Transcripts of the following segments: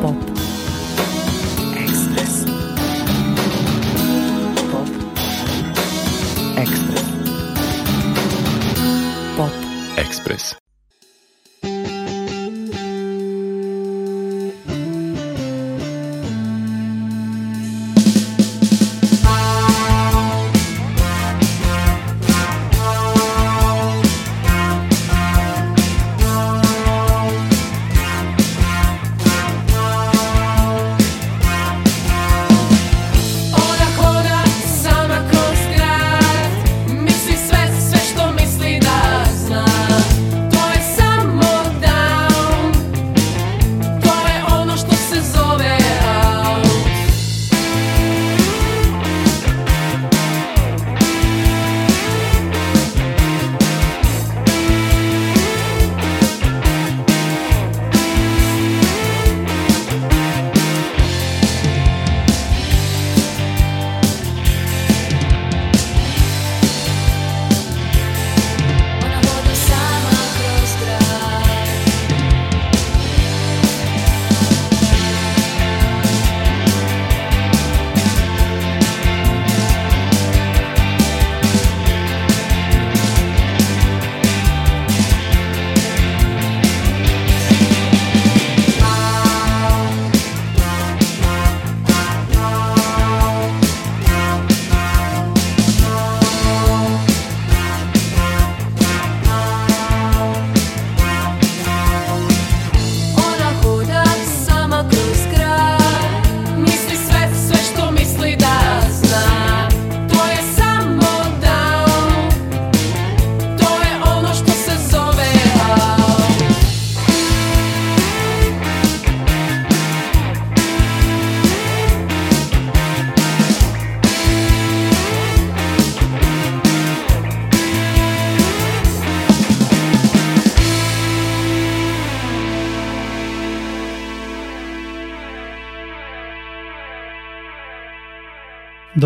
pop.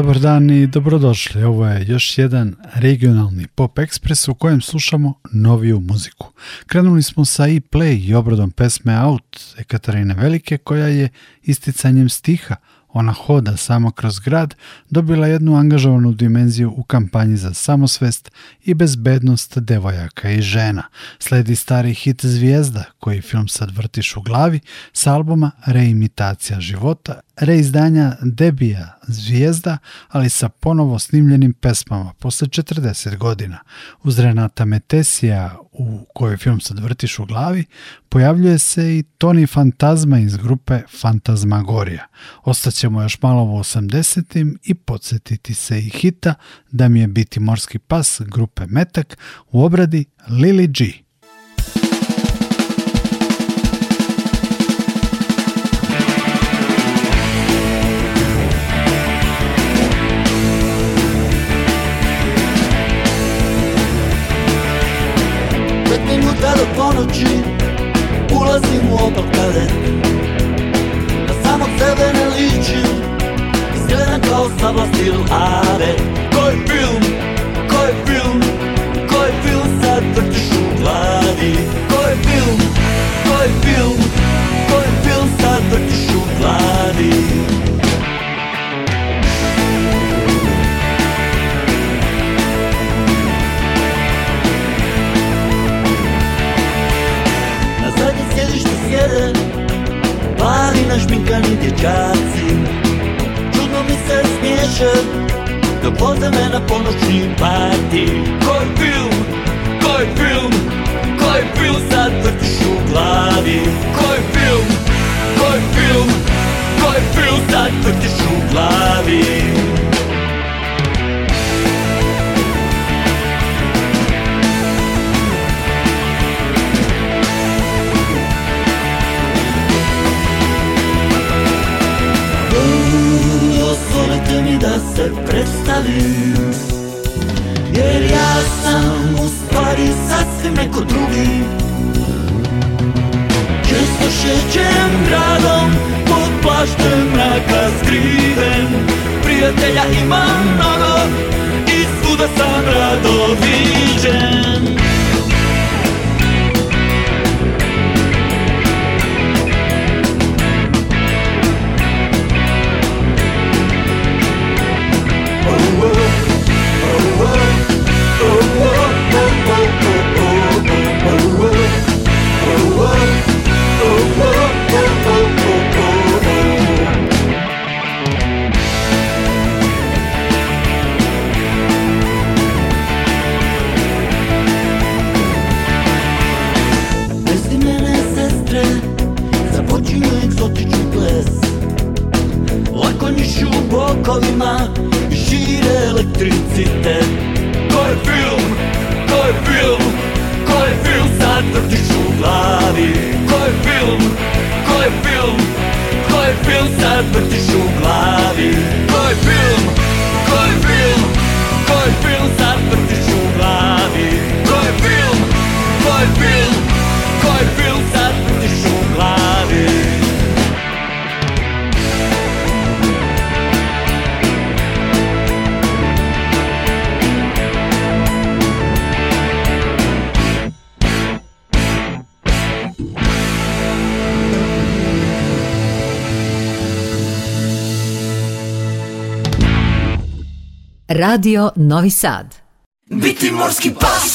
Dobar dan i dobrodošli. Ovo je još jedan regionalni Pop ekspres u kojem slušamo noviju muziku. Krenuli smo sa e-play i obradom pesme Out Ekaterine Velike koja je isticanjem stiha ona hoda samo kroz grad, dobila jednu angažovanu dimenziju u kampanji za samosvest i bezbednost devojaka i žena. Sledi stari hit Zvijezda, koji film sad vrtiš u glavi, sa albuma Reimitacija života reizdanja debija Zvijezda, ali sa ponovo snimljenim pesmama posle 40 godina. Uz Renata Metesija, u kojoj film sad vrtiš u glavi, pojavljuje se i Toni Fantazma iz grupe Fantazmagorija. Ostaćemo još malo u 80. im i podsjetiti se i hita da mi je biti morski pas grupe Metak u obradi Lily G. ponoći Ulazim u opakale Na samog sebe ne ličim Izgledam kao sabla stil are Koji film, koji film Koji film sad vrtiš u glavi Koji film, koji film Koji film sad vrtiš u glavi našminkani dječaci Čudno mi se smiješe Da voze me na ponoćni parti Koji film, koji film, koji film sad vrtiš u glavi Koji film, koji film, koji film sad vrtiš u glavi Pozovete mi da se predstavim Jer ja sam u stvari sasvim neko drugi Često šećem gradom Pod plaštem mraka skriven Prijatelja imam mnogo I svuda sam rado viđen Radio Novi Sad. Biti morski pas!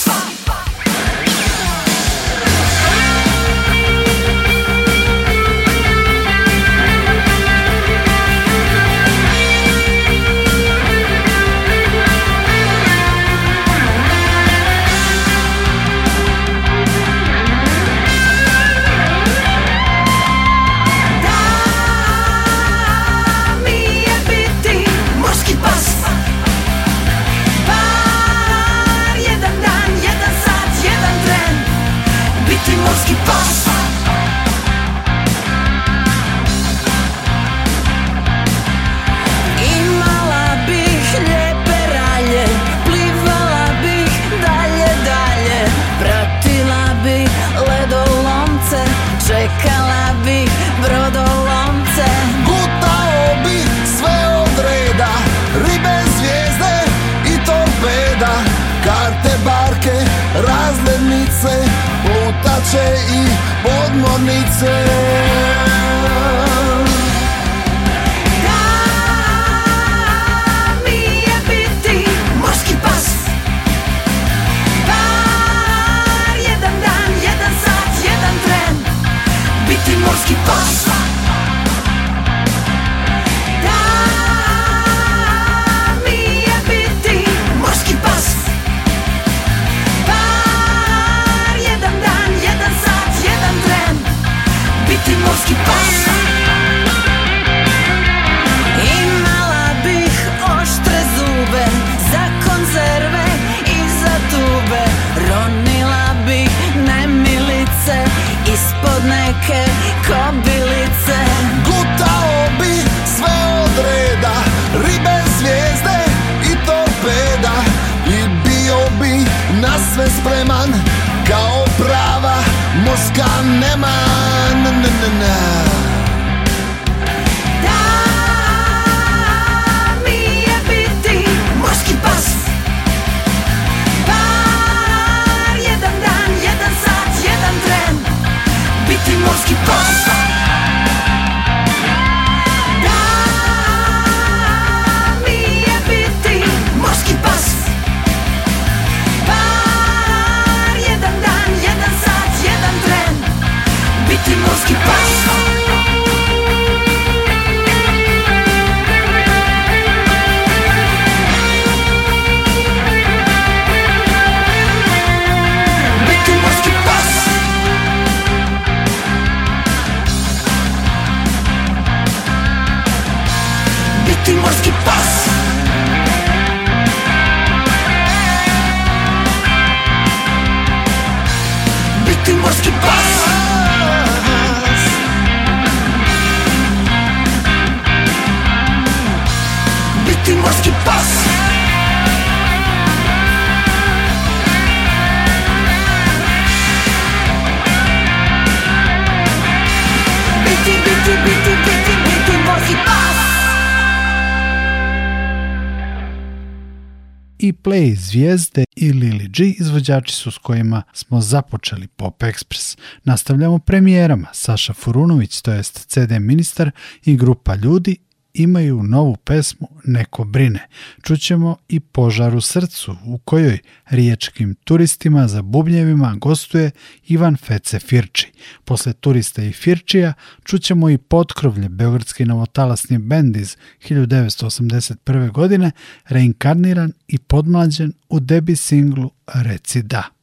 Zvijezde i Lili G izvođači su s kojima smo započeli Pop Express. Nastavljamo premijerama Saša Furunović, to jest CD ministar i grupa ljudi imaju novu pesmu Neko brine. Čućemo i Požar u srcu u kojoj riječkim turistima za bubnjevima gostuje Ivan Fece Firči. Posle turista i Firčija čućemo i potkrovlje Beogradski novotalasni bend iz 1981. godine reinkarniran i podmlađen u debi singlu Reci da.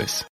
Express.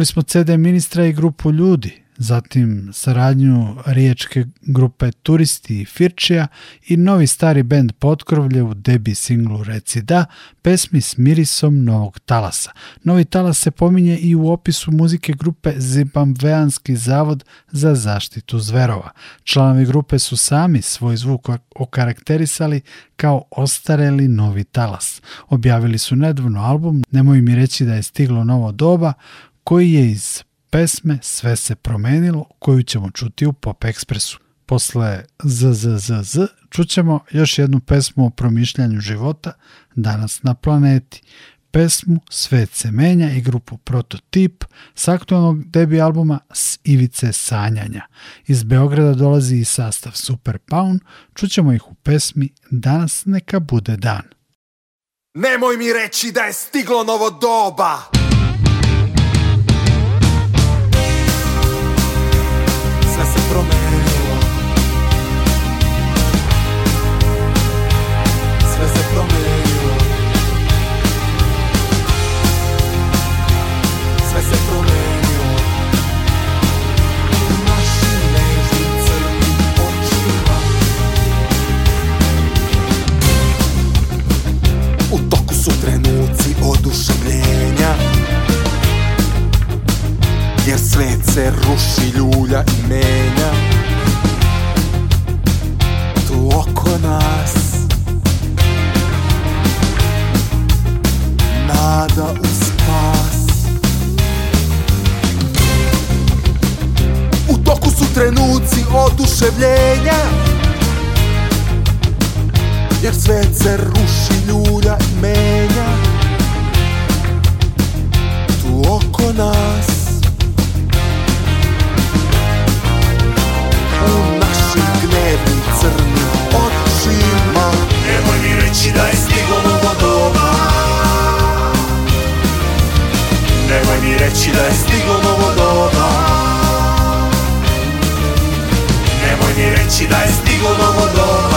Dočekali smo CD ministra i grupu ljudi, zatim saradnju riječke grupe Turisti i Firčija i novi stari bend Potkrovlje u debi singlu Reci da, pesmi s mirisom novog talasa. Novi talas se pominje i u opisu muzike grupe Zimbabveanski zavod za zaštitu zverova. Članovi grupe su sami svoj zvuk okarakterisali kao ostareli novi talas. Objavili su nedavno album Nemoj mi reći da je stiglo novo doba koji je iz pesme Sve se promenilo, koju ćemo čuti u Pop Ekspresu. Posle ZZZZ čućemo još jednu pesmu o promišljanju života danas na planeti. Pesmu Svet se menja i grupu Prototip s aktualnog debi albuma S ivice sanjanja. Iz Beograda dolazi i sastav Super Paun, čućemo ih u pesmi Danas neka bude dan. Nemoj mi reći da je stiglo novo doba! prometo. Jer svet se ruši, ljulja i menja Tu oko nas Nada u spas U toku su trenuci oduševljenja Jer svet se ruši, ljulja i menja Tu oko nas crnim očima da je novo doba Nemoj mi da je novo doba Nemoj mi da je stiglo novo doba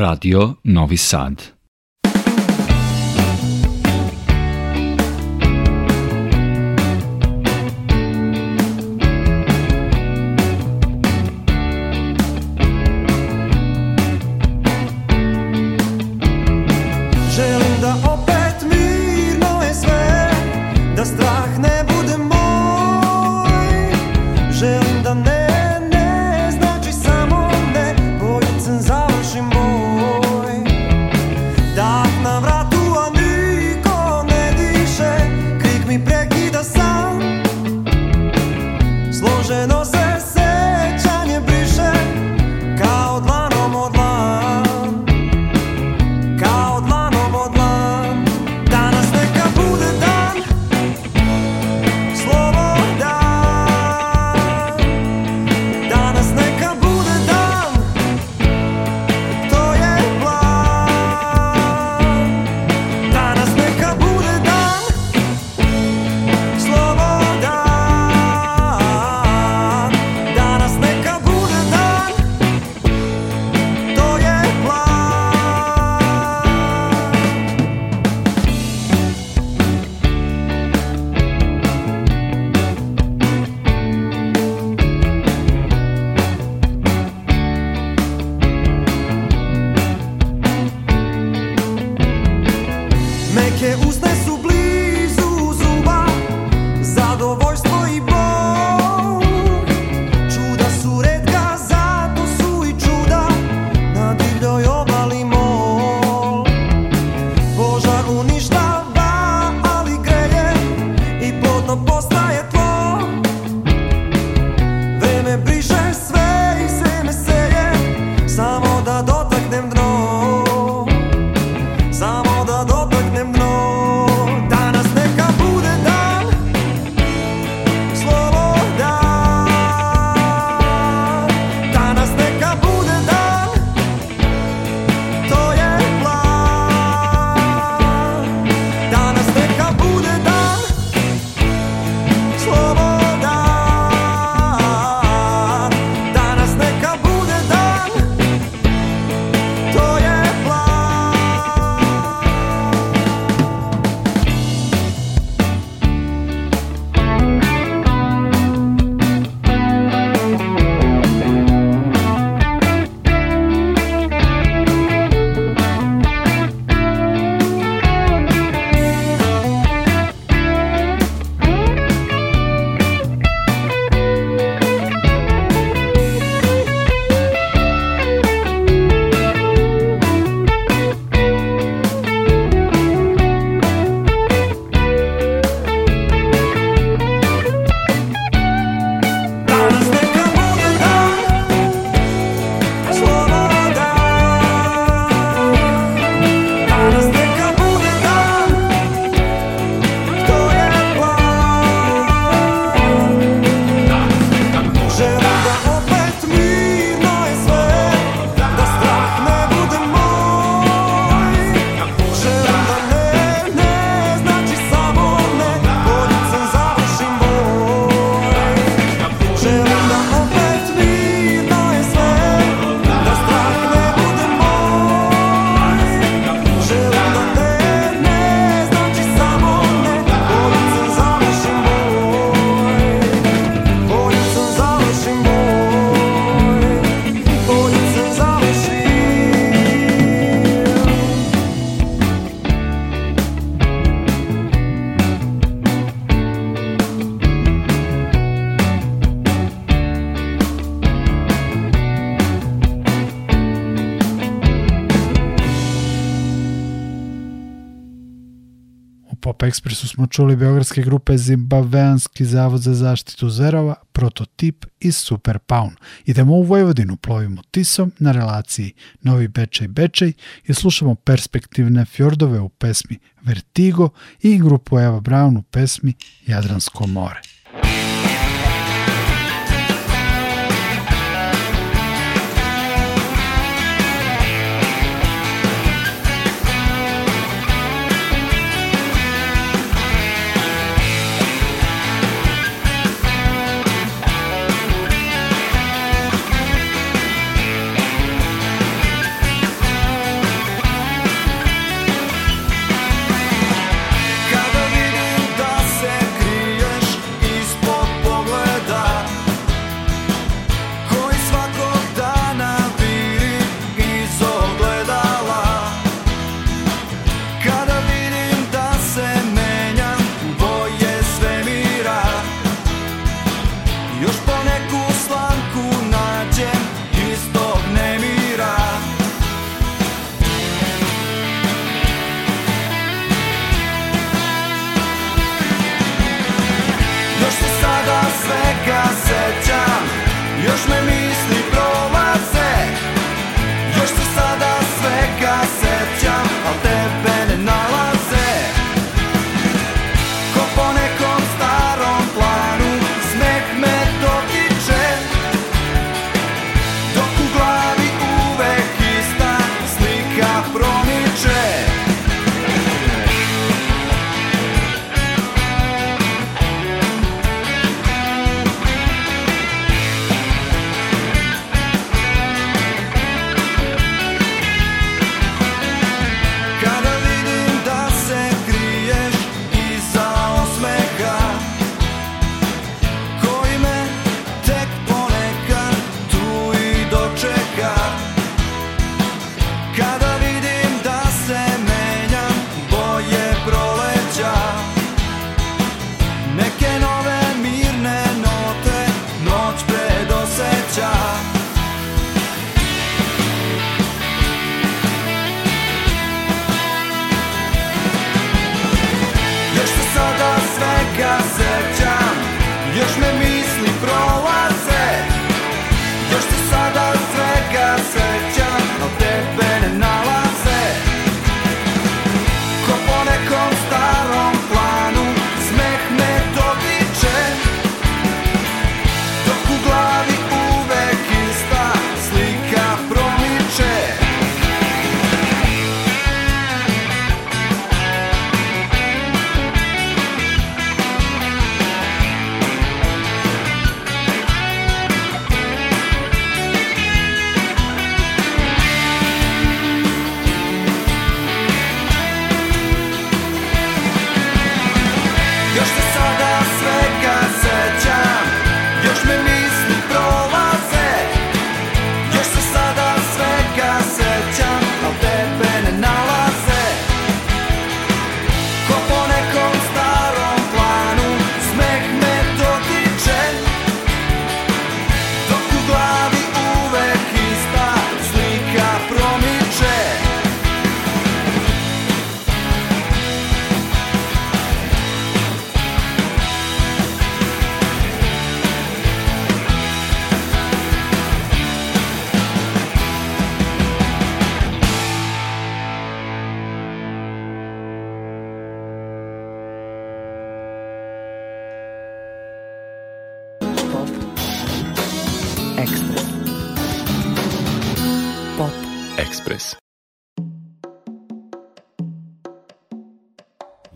Radio Novi Sad. smo čuli beogradske grupe Zimbaveanski zavod za zaštitu zverova, Prototip i Super Paun. Idemo u Vojvodinu, plovimo Tisom na relaciji Novi Bečej Bečej i slušamo perspektivne fjordove u pesmi Vertigo i grupu Eva Braun u pesmi Jadransko more.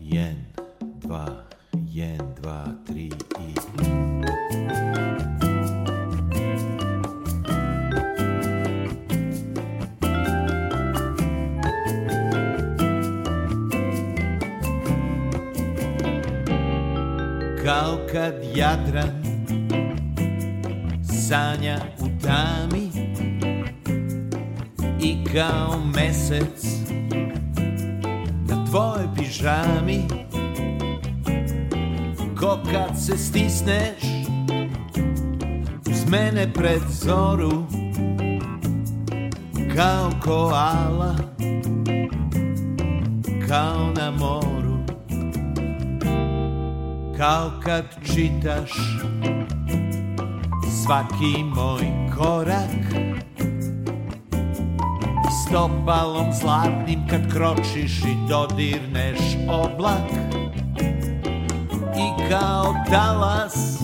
Jen, 2, jen, 2, 3 i... Kao kad Jadran sanja u tami i kao mesec tvojoj pižami Ko kad se stisneš Uz mene pred zoru Kao koala Kao na moru Kao kad čitaš Svaki moj korak obalom zlatnim kad kročiš i dodirneš oblak i kao talas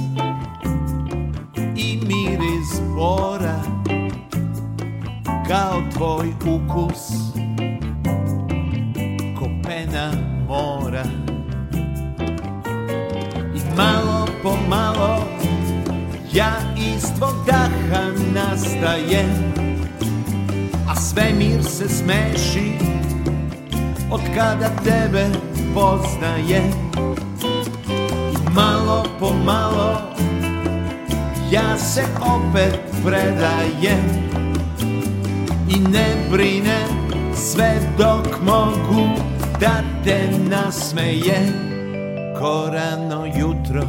i miris bora kao tvoj ukus kopena mora i malo po malo ja iz tvog daha nastajem svemir se smeši Od kada tebe poznaje I malo po malo Ja se opet predajem I ne brine sve dok mogu Da te nasmeje Korano jutro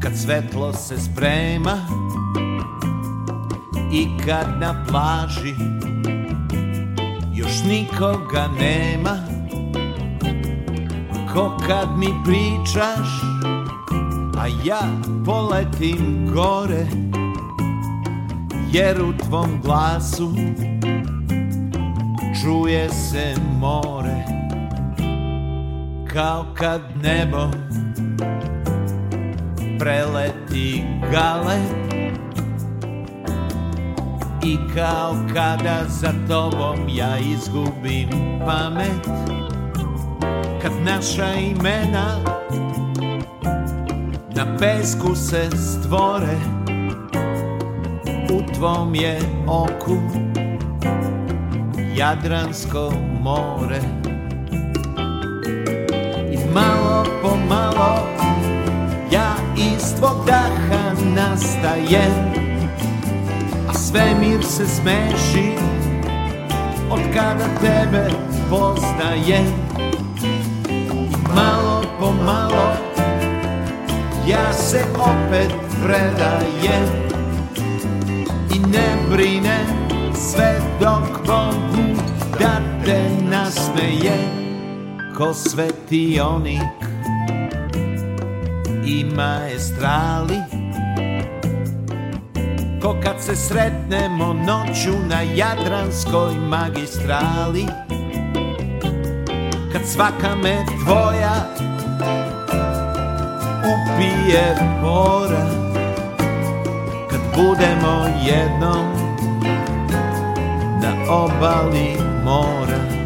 Kad svetlo se sprema I kad na plaži još nikoga nema Ko kad mi pričaš, a ja poletim gore Jer u tvom glasu čuje se more Kao kad nebo preleti galep I kao kada za tobom ja izgubim pamet Kad naša imena na pesku se stvore U tvom je oku Jadransko more I malo po malo ja iz tvog daha nastajem Svemir se smeši Od kada tebe poznaje Malo po malo Ja se opet predajem I ne brine sve dok Bogu Da te nasmeje Ko svetionik i maestrali ko kad se sretnemo noću na Jadranskoj magistrali Kad svaka me tvoja upije mora Kad budemo jednom na obali mora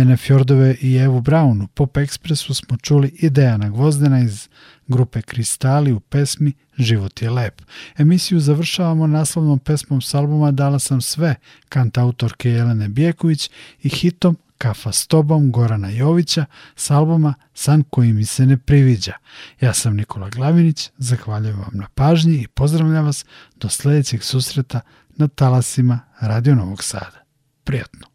Mladene Fjordove i Evu Braunu. Pop Ekspresu smo čuli i Dejana Gvozdena iz grupe Kristali u pesmi Život je lep. Emisiju završavamo naslovnom pesmom s albuma Dala sam sve, kantautorke Jelene Bijeković i hitom Kafa s tobom Gorana Jovića s albuma San koji mi se ne priviđa. Ja sam Nikola Glavinić, zahvaljujem vam na pažnji i pozdravljam vas do sledećeg susreta na talasima Radio Novog Sada. Prijatno!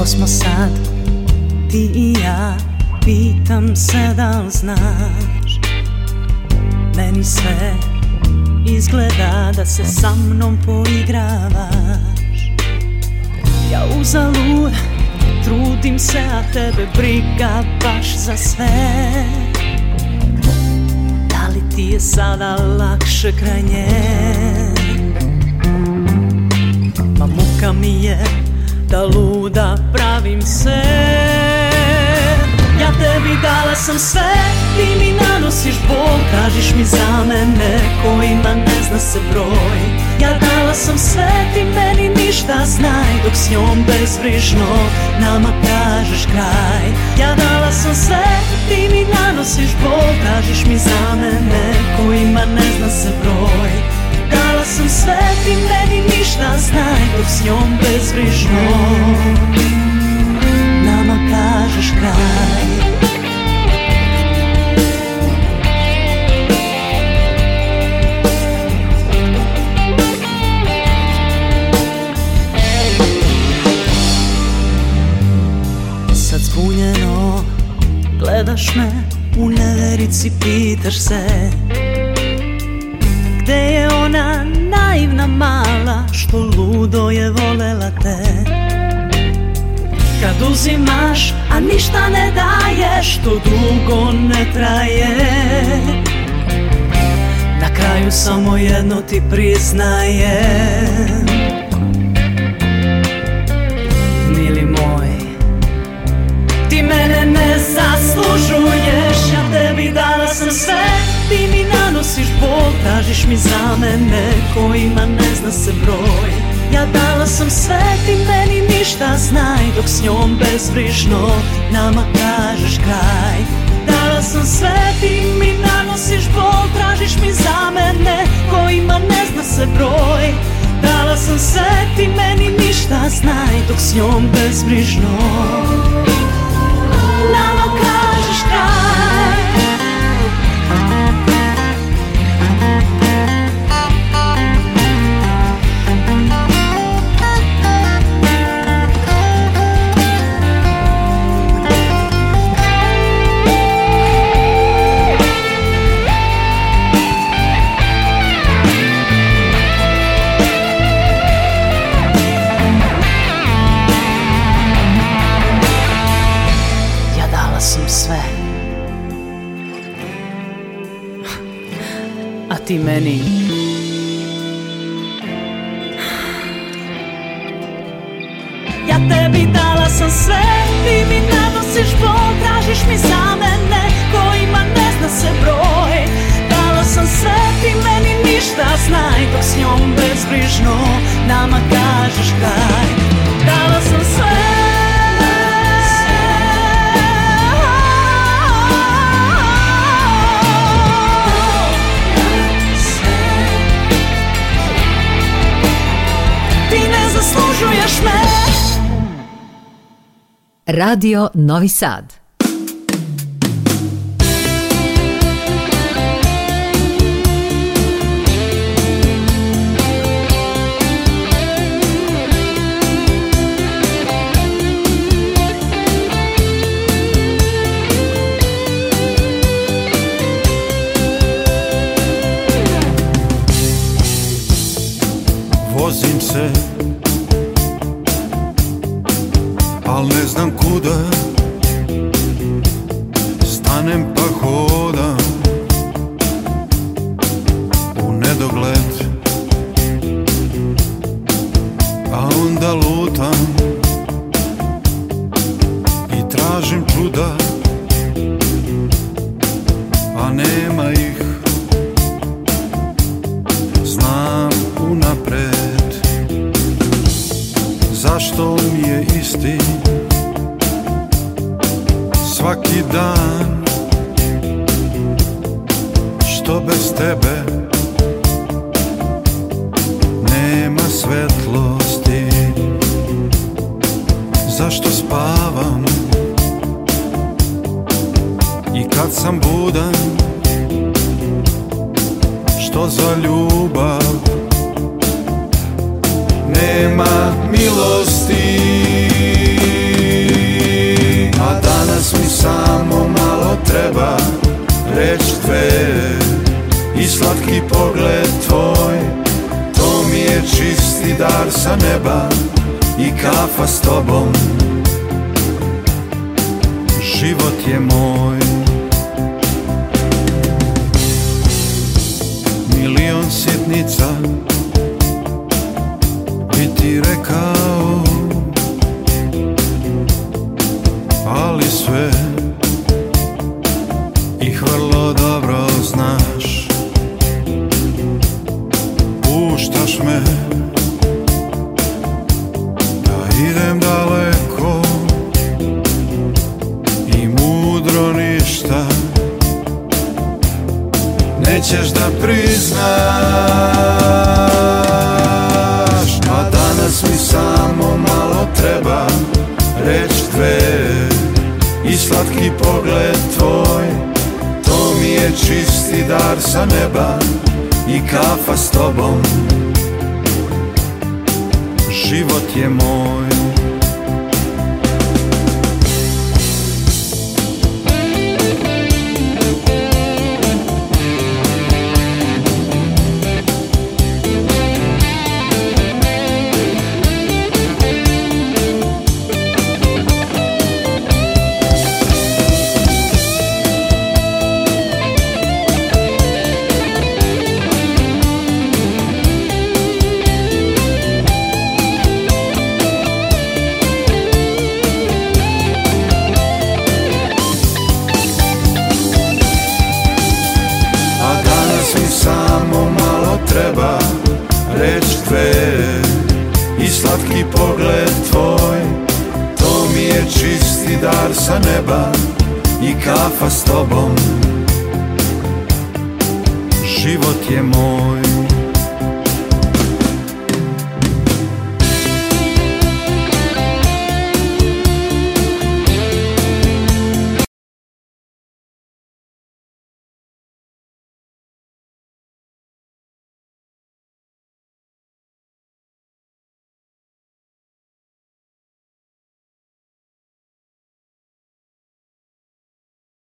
Ko smo sad, ti i ja Pitam se da li znaš Meni sve izgleda da se sa mnom poigravaš Ja uzalud trudim se, a tebe briga baš za sve Da li ti je sada lakše kraj nje? Ma muka mi je da luda pravim se Ja tebi dala sam sve, ti mi nanosiš bol Kažeš mi za mene kojima ne zna se broj Ja dala sam sve, ti meni ništa znaj Dok s njom bezbrižno nama kažeš kraj Ja dala sam sve, ti mi nanosiš bol Kažeš mi za mene kojima ne zna se broj Dala sam sve ti meni ništa Znaj dok s njom bezbrižno Nama kažeš kraj Sad zbunjeno gledaš me U neverici pitaš se ona mala što ludo je volela te Kad uzimaš, a ništa ne daješ, to dugo ne traje Na kraju samo jedno ti priznaje Mili moj, ti mene ne zaslužuješ, ja tebi dala sam sve, ti mi ne nosiš bol Tražiš mi za zamene kojima ne zna se broj Ja dala sam sve ti meni ništa znaj Dok s njom bezbrižno nama kažeš kraj Dala sam sve ti mi nanosiš bol Tražiš mi za zamene kojima ne zna se broj Dala sam sve ti meni ništa znaj Dok s njom bezbrižno Radio Novi Sad. svuda Stanem pa hodam U nedogled nećeš da priznaš A danas mi samo malo treba reč dve I slatki pogled tvoj To mi je čisti dar sa neba I kafa s tobom Život je moj z tobą